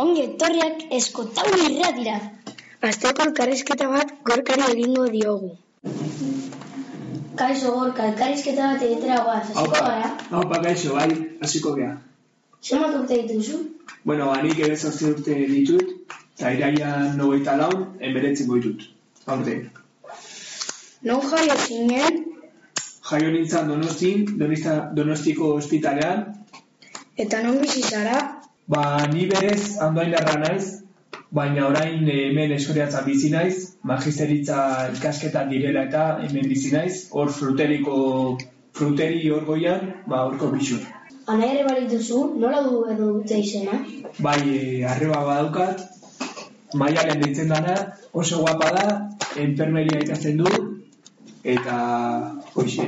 Ongi etorriak eskotau irratira. Azteko elkarrizketa bat gorkari egingo diogu. Kaixo gorka, elkarrizketa bat egitera guaz, hasiko gara. Haupa, kaixo, bai, hasiko gea. Zemat urte dituzu? Bueno, hanik ere zortzi urte ditut, eta iraian nogeita laun, emberetzen goitut. Aurte. Non jaio zinen, Jaio nintzen donostin, donista, donostiko ospitalean, eta non bizi zara, ba, ni berez andoain larra naiz, baina orain eh, hemen eskoriatzan bizi naiz, magisteritza ikasketan direla eta hemen bizi naiz, hor fruteriko, fruteri hor goian, ba, horko bixur. Ana ere balituzu, nola du edo dute izena? Bai, e, arreba badaukat, maialen deitzen dana, oso guapa da, enfermeria ikasten du, eta hoxe.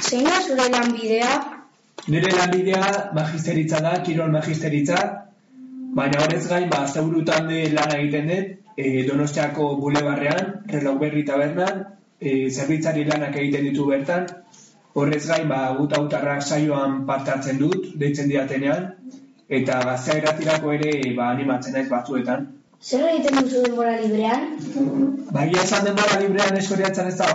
zein da zure lanbidea, Nire lanbidea magisteritza da, kirol magisteritza, baina horrez gain, ba, asteburutan de lana egiten dut, e, Donostiako bulebarrean, reloj berri tabernan, e, zerbitzari lanak egiten ditu bertan, horrez gain, ba, guta saioan parte hartzen dut, deitzen diatenean, eta gaztea eratirako ere ba, animatzen naiz batzuetan. Zer egiten duzu denbora librean? Baina esan denbora librean eskoriatzen ez da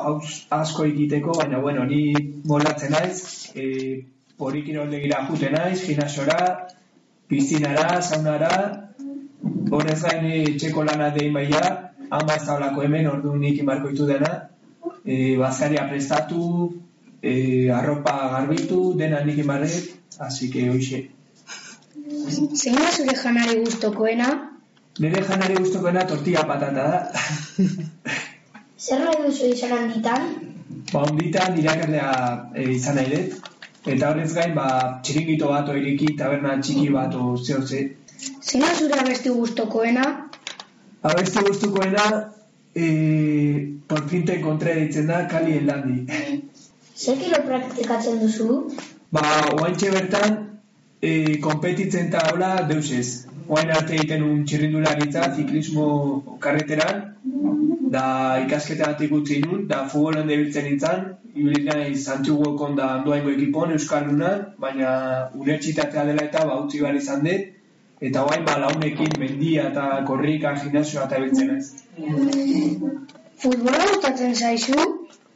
asko egiteko, baina bueno, ni molatzen naiz, e, porikiroldegira jute naiz, gimnasiora, piszinara, saunara, horrez gain e, txeko lana dein baia, ama ez daulako hemen, ordu nik inbarko ditu dena, e, bazkaria prestatu, e, arropa garbitu, dena nik inbarret, así que hoxe. zein da zure janari gustokoena, Nire janari guztokoena tortilla patata da. Zer nahi duzu izan handitan? ba, onditan irakaslea e, izan nahi dut. Eta horrez gain, ba, txiringito bat oiriki, taberna txiki bat o zehortze. zein da zure abesti gustokoena, Abesti guztukoena, e, por fin te encontré ditzen da, Kali Elandi. Zer kilo praktikatzen duzu? ba, oaintxe bertan, e, kompetitzen eta hola deusez. Oain arte egiten un txirrindularitza, ziklismo karreteran, da ikasketa bat ikutzi nun, da futbolan debiltzen nintzen, ibili naiz antiguokon da andoaingo ekipon, Euskaldunan, baina unibertsitatea dela eta ba, utzi behar izan dut, eta oain ba, launekin mendia eta korrika, gimnasioa eta biltzen naiz. futbola gustatzen zaizu,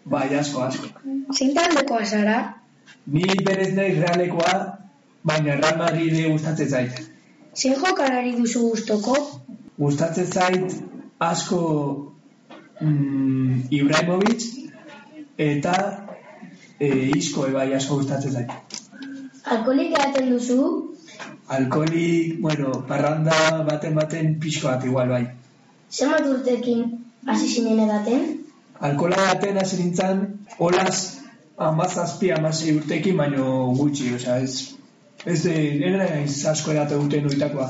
Bai, asko, asko. zein taldekoa zara, Ni berez naiz realekoa, baina Real Madrid gustatzen zait. zein jokalari duzu gustoko, Gustatzen zait asko mm, Ibrahimovic eta e, Isko bai asko gustatzen zait. Alkolik edaten duzu? Alkoholik, bueno, parranda baten baten pixko bat igual bai. Zenbat urtekin hasi zinen edaten? Alkola baten hasi nintzen, olaz amazazpi amasei urtekin, baino gutxi, osea, ez, ez de, nire naiz asko edate duten uitakoa.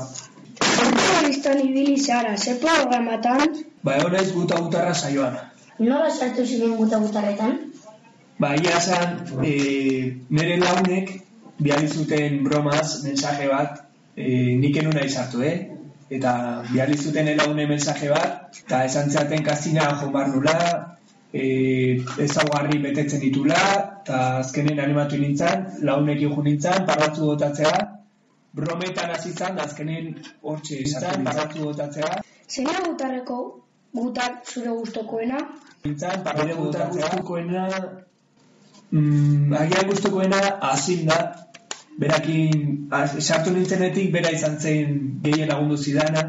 Futbolistan ibili zara, ze programatan, Ba, egon naiz guta gutarra saioan. Nola sartu zinen guta gutarretan? Ba, ia esan, e, nire launek zuten bromaz, mensaje bat, e, nik enun nahi sartu, eh? Eta bihali zuten laune mensaje bat, eta esan zeaten kastina joan bar nula, e, ezaugarri betetzen ditula, eta azkenen animatu nintzen, launek jo nintzen, parratzu botatzea, brometan hasi azkenen hortxe izan, parratzu botatzea, zein da gutarreko gutar zure gustokoena, nintzen, parratzu botatzea, mm, agian gustukoena azin da, berakin, az- sartu nintzenetik bera izan zen gehien lagundu zidana,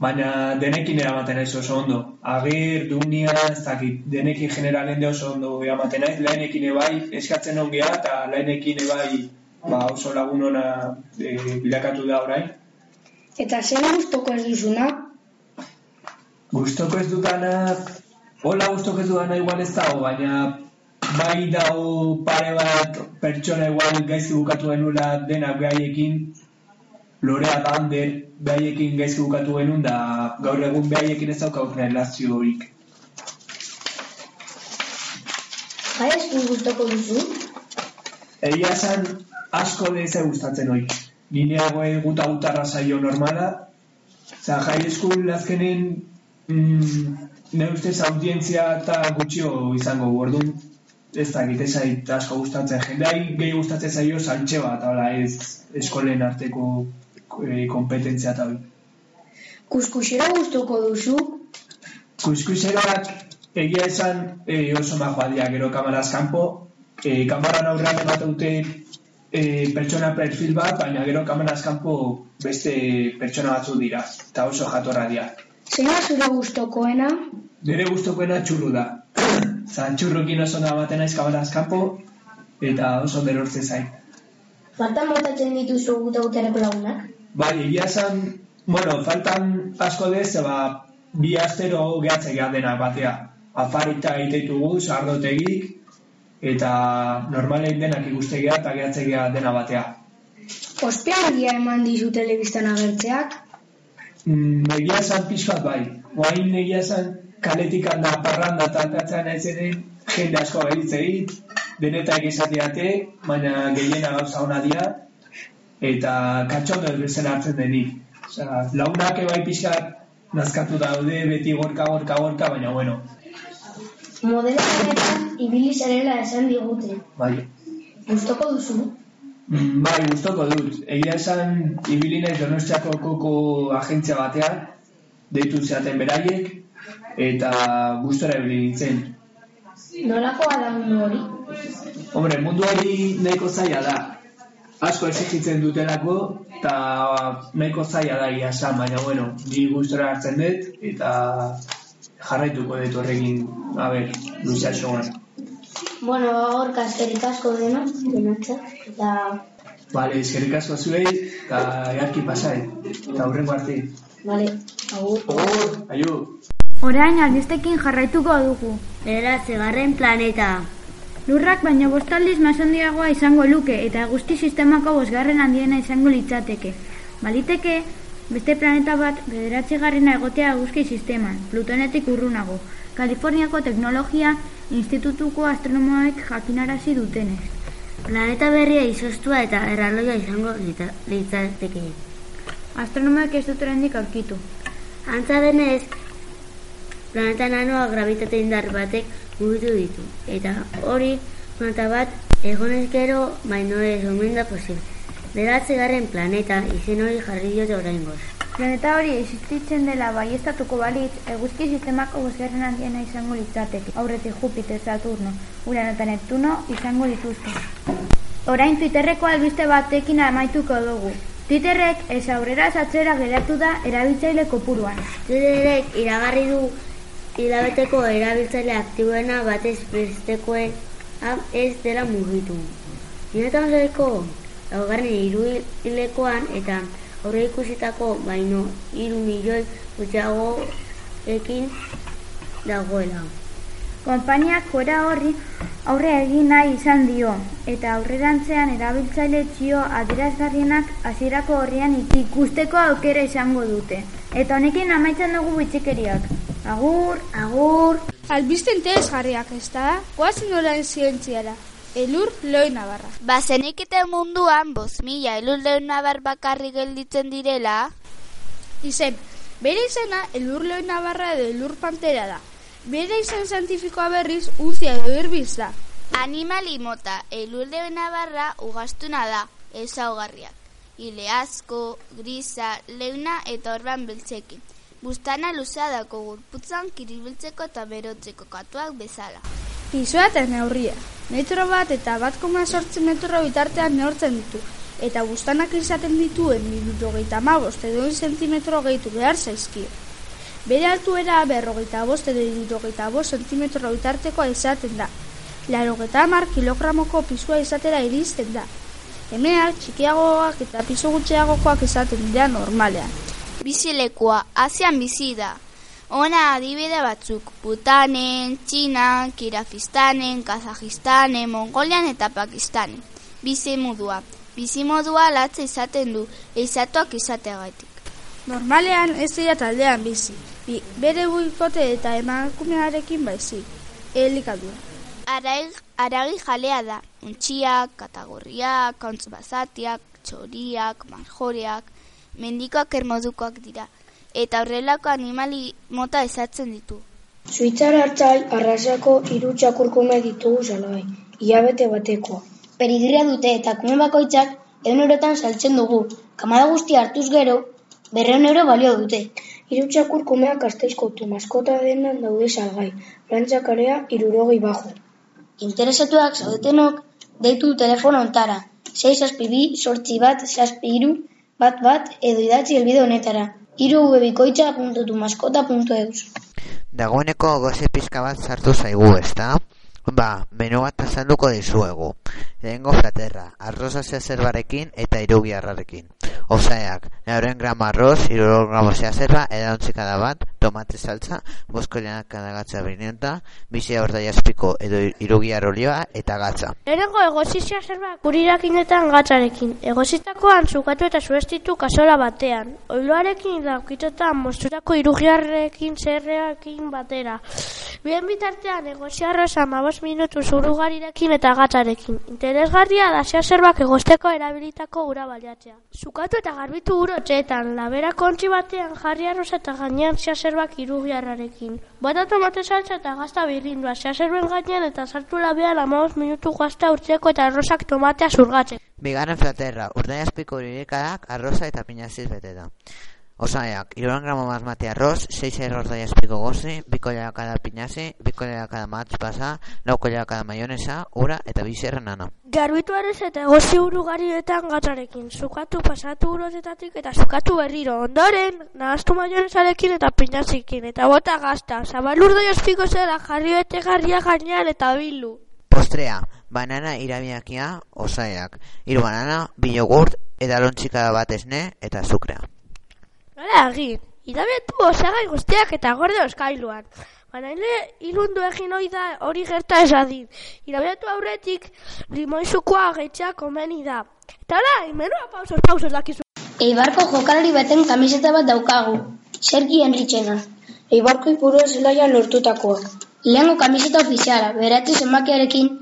baina denekin eramaten naiz oso ondo. Agir, Dunia, ez dakit, denekin generalen de oso ondo eramaten naiz, lehenekin ebai eskatzen ongea, eta lehenekin ebai ba, oso lagun ona e, bilakatu da orain. eta zein gustoko ez duzuna, Gustoko ez dudana, hola gustoko ez dudana igual ez dago, baina bai dago pare bat pertsona igual gaizki bukatu denula denak behaiekin, Lorea Bander behaiekin gaizki bukatu genuen, da gaur egun behaiekin ez dauka relazioik. Jai eskun gustoko duzu? Egia esan asko deze gustatzen hoik. Nineago guta gutarra saio normala. Za high school azkenen mm, ne ustez audientzia eta gutxio izango gordun. Ez da egite zait asko gustatzen. Jendai gehi gustatzen zaio saltxe bat, hala ez eskolen arteko e, kompetentzia eta hori. Kuskusera gustoko duzu? Kuskuseroak egia esan e, oso majoa dira gero kamaraz kanpo. E, kamaran aurrean bat dute e, pertsona perfil bat, baina gero kamaraz kanpo beste pertsona batzu dira. Eta oso jatorra dira. Zein da zure gustokoena? Nire gustokoena txurru da. Zan txurrukin oso da baten naiz kamaraz kanpo, eta oso berortze zait. Faltan botatzen dituzu guta gutareko lagunak? Bai, egia esan, bueno, faltan asko dez, ba, bi astero gehatze gehan dena batea. Afarita egiteitugu, sardotegik, eta normalein denak ikustegia eta gehatze gehan dena batea. Ospiagia eman dizu telebistan agertzeak? Mm, egia esan pixkat bai. Oain egia esan kaletik handa parranda eta altatzen ez ere jende asko gaitze denetak izateate, baina gehiena gauza hona dira, eta katxondo ez bezala hartzen denik. Osea, launak ebai pixkat nazkatu daude beti gorka, gorka, gorka, baina bueno, Modelo honetan ibili zarela esan digute. bai. Gustoko duzu? Mm, Bai, gustoko dut. Egia esan, ibili naiz Donostiako koko agentzia batean, deitu zeaten beraiek, eta gustora ibili nintzen. Nolakoa da mundu hori? Hombre, mundu hori nahiko zaila da. Asko exigitzen dutelako, eta nahiko zaila da ia esan, baina bueno, ni gustora hartzen dut, eta jarraituko dut horrekin, a ber, luzea xoan. Bueno, hor kaskerik asko dena, denatza, eta Bale, eskerrik asko zuei, eta earki pasai, eta aurrengo arte. Vale, agur. Agur, aio! Orain albistekin jarraituko dugu. Bederatzigarren planeta. Lurrak baino bostaldiz masondiagoa izango luke eta guzti sistemako bosgarren handiena izango litzateke. Baliteke, beste planeta bat bederatzigarrena egotea eguzki sisteman, Plutonetik urrunago, Kaliforniako teknologia institutuko astronomoek jakinarazi dutenez. Planeta berria izostua eta erraldoia izango litza- litzateke. Astronomoek ez dut oraindik aurkitu. Antza denez, planeta nanoa gravitate indar batek mugitu ditu. Eta hori, planeta bat egonez gero, baino ez omen da posible. Bederatzigarren planeta izen hori jarri diote oraingoz. Planeta hori existitzen dela baiestatuko balitz, eguzki sistemako bosgarren handiena izango litzateke. Aurretik Jupiter, Saturno, Urano eta Neptuno izango dituzte. Orain Twitterreko albiste batekin amaituko dugu. Twitterrek ez aurrera atzera geratu da erabiltzaile kopuruan. Twitterrek iragarri du hilabeteko erabiltzaile aktiboena batez bestekoen hau ez dela mugitu. Binetan zaiko, laugarren hiruhilekoan eta aurre ikusitako baino hiru milioi gutxiagoekin dagoela. Konpainiak kora horri aurre egin nahi izan dio, eta aurrerantzean erabiltzaile txio adierazgarrienak hasierako horrian ikusteko aukera izango dute. Eta honekin amaitzen dugu bitxikeriak. Agur! Agur! Albiste interesgarriak ez da? Goazen orain zientziara. Elur loi nabarra. Bazenekite munduan, boz mila elur lehun nabar bakarri gelditzen direla, Izen, bere izena elur loi nabarra edo elur pantera da. Bere izen zientifikoa berriz uzia edo irbiz da. animali mota elur lehun nabarra ugastuna da, ezaugarriak. Ile asko, grisa, leuna eta orban beltzekin. Bustana luzea dako gurputzan kiribiltzeko eta berotzeko katuak bezala. Pisoa eta neurria. Metro bat eta bat koma sortzi metro bitartean neurtzen ditu. Eta bustanak izaten dituen minutogeita mabost edo un zentimetro gehitu behar zaizkio. Bere altuera berrogeita bost edo irurogeita bost zentimetro bitartekoa izaten da. Larogeita hamar kilogramoko pisua izatera iristen da. Emeak txikiagoak eta pisu gutxiagokoak izaten dira normalean. Bizilekua, Asian bizi da. Ona adibide batzuk, Butanen, Txinan, Kirafistanen, Kazajistanen, Mongolian eta Pakistanen. Bizi modua, Bizimodua latza izaten du, eizatuak izateagaitik. Normalean ez dira taldean bizi, Bi, bere buikote eta emakumearekin baizik, elikadura. Araig, aragi jalea da, untxiak, katagorriak, kauntz bazatiak, txoriak, marjoreak, mendikoak ermodukoak dira, eta horrelako animali mota ezatzen ditu. Suitzar hartzai arrasako hiru txakurkume ditugu salgai, hilabete batekoa. Perigria dute eta kume bakoitzak egun eurotan saltzen dugu. Kamada guzti hartuz gero, berreun euro balio dute. Hiru txakurkumeak asteizkotu maskota denan daude salgai, frantzakarea irurogei bajo. Interesatuak zaudetenok, deitu telefono ontara. 6 azpibi, sortzi bat, zazpi iru, bat bat, edo idatzi elbide honetara. Iru webikoitza.tumaskota.eus Dagoeneko goze pizka bat sartu zaigu, ezta? Ba, menu bat azalduko dizuegu. Lehengo fraterra, arroza zerbarekin eta irugi Osaeak, neuren gramo arroz, iruro gramo zerba, edauntzika da bat, tomate saltza, bosko kada gatza binienta, bizi horda jaspiko edo irugi arrolioa eta gatza. Erengo egozizia zerba kurirakinetan gatzarekin. Egozitakoan zukatu eta zuestitu kasola batean. Oiloarekin daukitetan mosturako irugiarrekin zerreakin batera. Bien bitartean egoziarroz amabos minutu zurugarirekin eta gatzarekin. Interesgarria da zerbak egosteko erabilitako ura baliatzea. Zukatu eta garbitu urotxeetan, labera kontzi batean jarri arroz eta gainean zerbak irugiarrarekin. Bata tomate saltza eta gazta birrindua zerbuen gainean eta sartu labean amabos minutu gazta urtzeko eta arrozak tomatea zurgatzen. Bigarren fraterra, urdai azpiko arroza eta pinaziz bete da. Osaiak, iruan gramo mazmati arroz, 6 error da espiko gozi, biko kada pinazi, biko kada matz pasa, lauko kada maionesa, ura eta bizerra nana. Garbitu arez eta gozi urugarietan gatzarekin, zukatu pasatu urozetatik eta zukatu berriro, ondoren, nahaztu maionesarekin eta pinazikin, eta bota gazta, zabalur da espiko zera jarri bete garria gainean eta bilu. Postrea, banana irabiakia, osaiak, iru banana, bilogurt, eta lontxika bat esne eta zukrea. Nola egin, idabetu osagai guztiak eta gorde oskailuan. Baina hile ilundu egin hori da hori gerta esadin. Irabetu aurretik limoizukoa geitxea komeni da. Eta ora, menua pausos, pausos dakizu. Eibarko jokalari beten kamiseta bat daukagu. Sergi Enrichena. Eibarko ipurua zelaia lortutakoa. Lehenko kamiseta ofiziala, beratu zenbakiarekin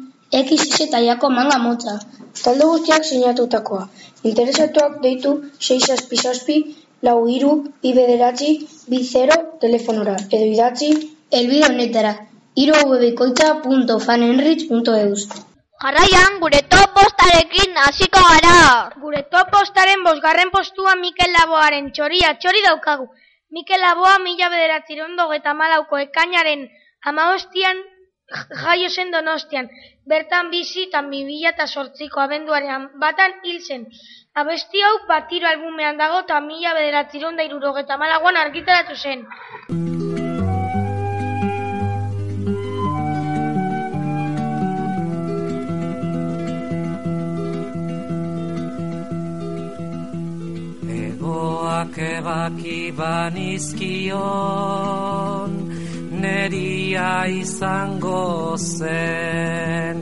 X eta jako manga motza. Talde guztiak sinatutakoa. Interesatuak deitu 6 aspi lau iru, bi bederatzi, bi zero, telefonora, edo idatzi, elbide honetara, iru www.fanenrich.eus. Jarraian, gure top postarekin hasiko gara. Gure top postaren bosgarren postua Mikel Laboaren txoria txori daukagu. Mikel Laboa mila bederatzi rondo eta malauko ekainaren amaostian jaio zen donostian. Bertan bizi eta mibila eta sortziko abenduaren batan hil zen. Abesti hau batiro albumean dago eta mila bederatziron da irurogeta malagoan argitaratu zen. Egoak ebaki banizkion, neria izango zen,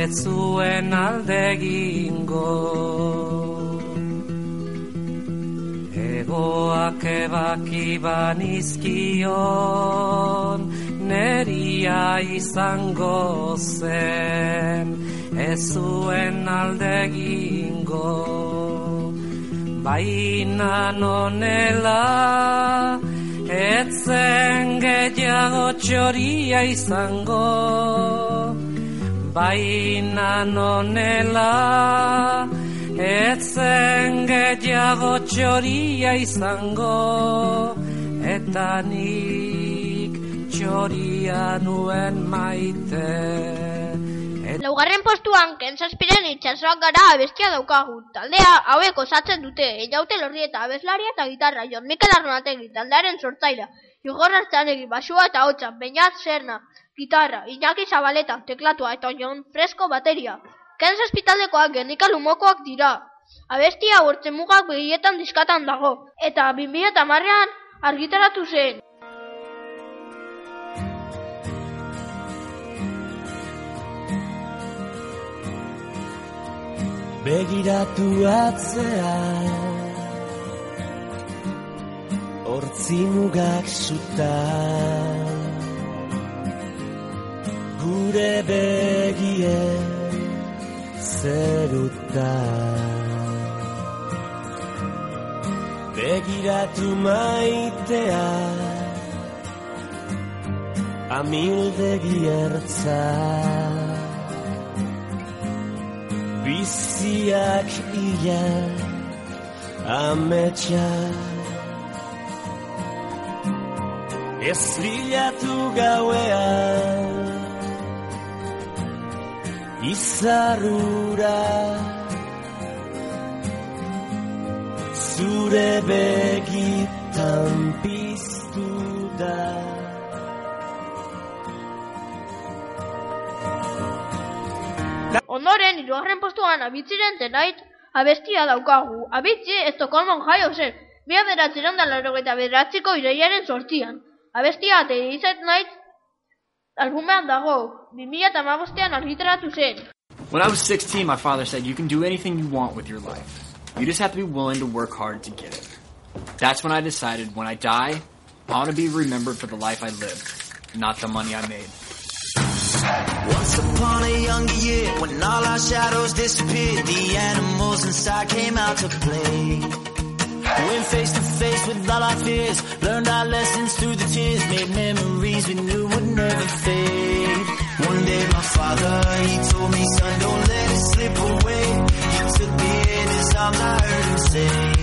ez zuen aldegingo. Egoak ebaki banizkion, neria izango zen, ez zuen aldegingo. Baina nonela, etzen gehiago txoria izango. Baina nonela, Etzen gehiago txoria izango Eta nik txoria nuen maite Et... Laugarren postuan, kentzazpiren itxasoak gara abestia daukagu Taldea hauek osatzen dute Eiaute lorri eta abeslaria eta gitarra Jon Mikel Arnategi taldearen sortzaila Igor Artzanegi basua eta hotza Beñat Serna, gitarra Iñaki Zabaleta, teklatua eta Jon Fresko bateria Kenz hospitaldekoak gernika lumokoak dira. Abestia urtzen mugak begietan diskatan dago. Eta 2008an argitaratu zen. Begiratu atzea Hortzi mugak zuta Gure begie zeruta Begiratu maitea Amildegi ertzak biziak ia ametsa. Ez bilatu gauean izarrura. Zure begitan piztu da Ondoren, postuan abitziren abestia daukagu. Abitzi jaio zen, ireiaren sortzian. Abestia Teizet Night albumean dago, 2008an argitaratu zen. When I was 16, my father said, you can do anything you want with your life. You just have to be willing to work hard to get it. That's when I decided when I die, I want to be remembered for the life I lived, not the money I made. Once upon a younger year, when all our shadows disappeared, the animals inside came out to play. Went face to face with all our fears, learned our lessons through the tears, made memories we knew would never fade. One day my father, he told me, son, don't let it slip away. He took me in his arms, I heard him say,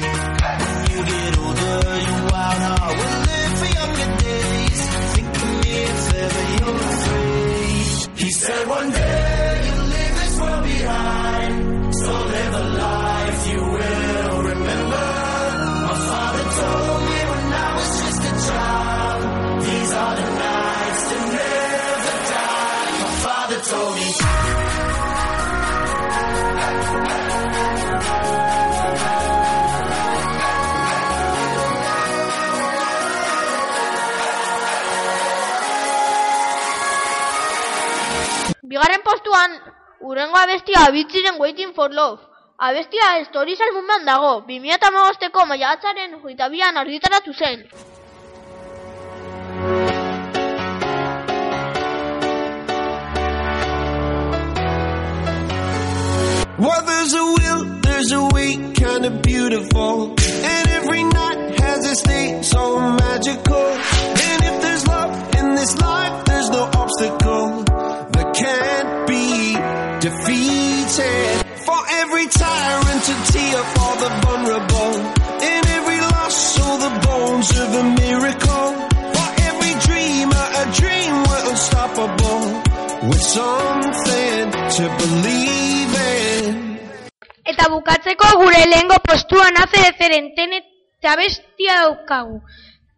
Bigarren postuan, urrengo abestia abitziren Waiting for Love. Abestia Stories albumean dago, 2008ko maiatzaren hogeita bian argitaratu zen. Well, there's a will, there's a way, kinda beautiful. And every night has its day so magical. And if there's love in this life, there's no obstacle can't be defeated. For every tyrant to tear for the vulnerable. In every loss, so the bones of a miracle. For every dreamer, a dream we're unstoppable. With something to believe in. Eta bukatzeko gure lehengo postuan ACDCren tenet eta daukagu.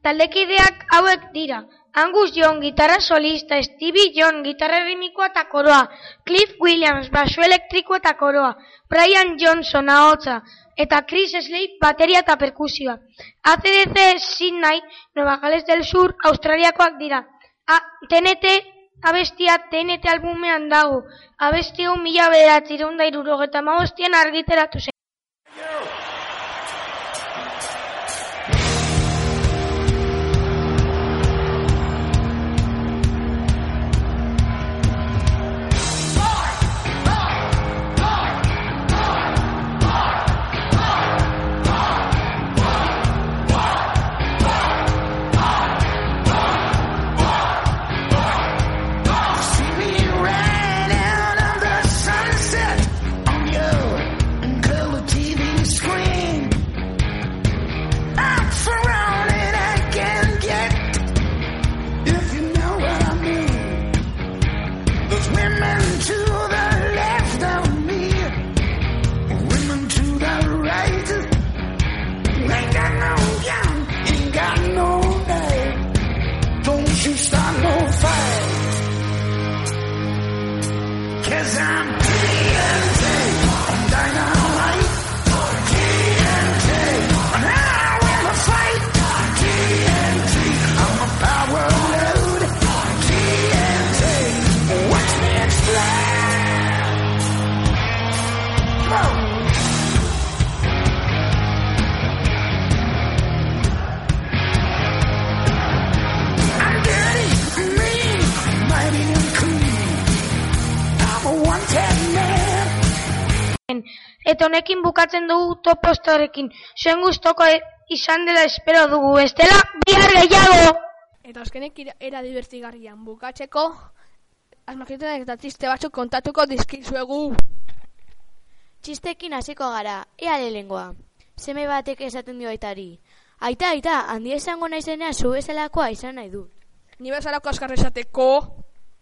Taldekideak hauek dira. Angus Young, gitarra solista, Stevie John, gitarra ritmikoa eta koroa, Cliff Williams, baso elektrikoa eta koroa, Brian Johnson, ahotsa, eta Chris Slade, bateria eta perkusioa. ACDC Sydney, Nueva Gales del Sur, Australiakoak dira. A, TNT abestia TNT albumean dago. Abesti hau mila bederatzireun da irurogeta maostian argiteratu zen. women. Eta honekin bukatzen dugu topostorekin. Zuen gustoko e- izan dela espero dugu, estela bihar gehiago! Eta azkenik ira- era divertigarrian bukatzeko asmakitunak eta txiste batzuk kontatuko dizkizuegu. Txistekin hasiko gara, ea lehengoa. Seme batek esaten dio aitari. Aita, aita, handi esango naizenea zu bezalakoa izan nahi dut. Ni bezalako azkar esateko.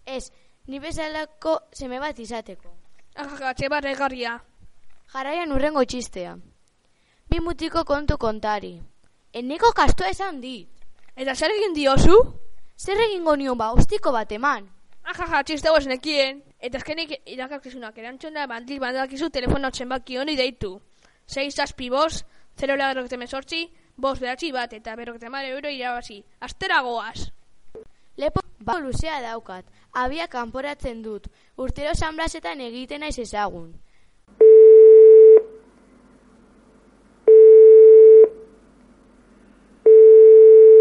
Ez, ni bezalako seme bat izateko. Ajagatxe barregarria. Jarraian urrengo txistea. Bi mutiko kontu kontari. Eneko kastoa esan dit. Eta zer egin diozu? Zer egingo nion ba, ustiko bat eman. Ajaja, txiste guaz nekien. Eta azkenik irakakizunak erantzun da bandil bandakizu telefono zenbaki honi deitu. 6 zazpi bost, 0 lagarrokete mesortzi, bost beratzi bat eta berrokete mare euro irabazi. Astera goaz. Lepo ba luzea daukat. Abia kanporatzen dut. Urtero sanblasetan egiten naiz ezagun.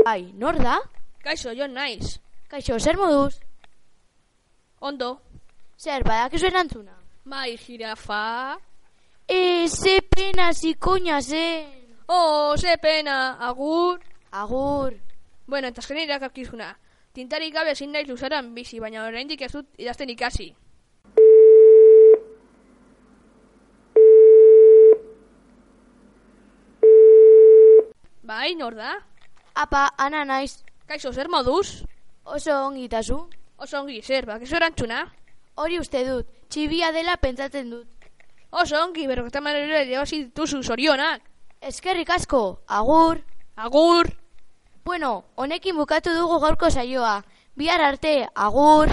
Bai, nor da? Kaixo, jo naiz. Kaixo, zer moduz? Ondo. Zer, badakizu erantzuna? Bai, jirafa. E, ze pena, zikoina zen. Oh, ze pena. Agur. Agur. Bueno, eta azken irakakizuna. Tintarik gabe ezin naiz luzaran bizi, baina oraindik ez dut idazten ikasi. Bai, nor da? Apa, ana naiz. Kaixo, zer moduz? Oso ongi tazu. Oso ongi, zer, bakizu erantzuna? Hori uste dut, txibia dela pentsatzen dut. Oso ongi, berroketa manera irabazi dituzu zorionak. Eskerrik asko, agur. Agur. Bueno, honekin bukatu dugu gaurko saioa. Bihar arte, agur.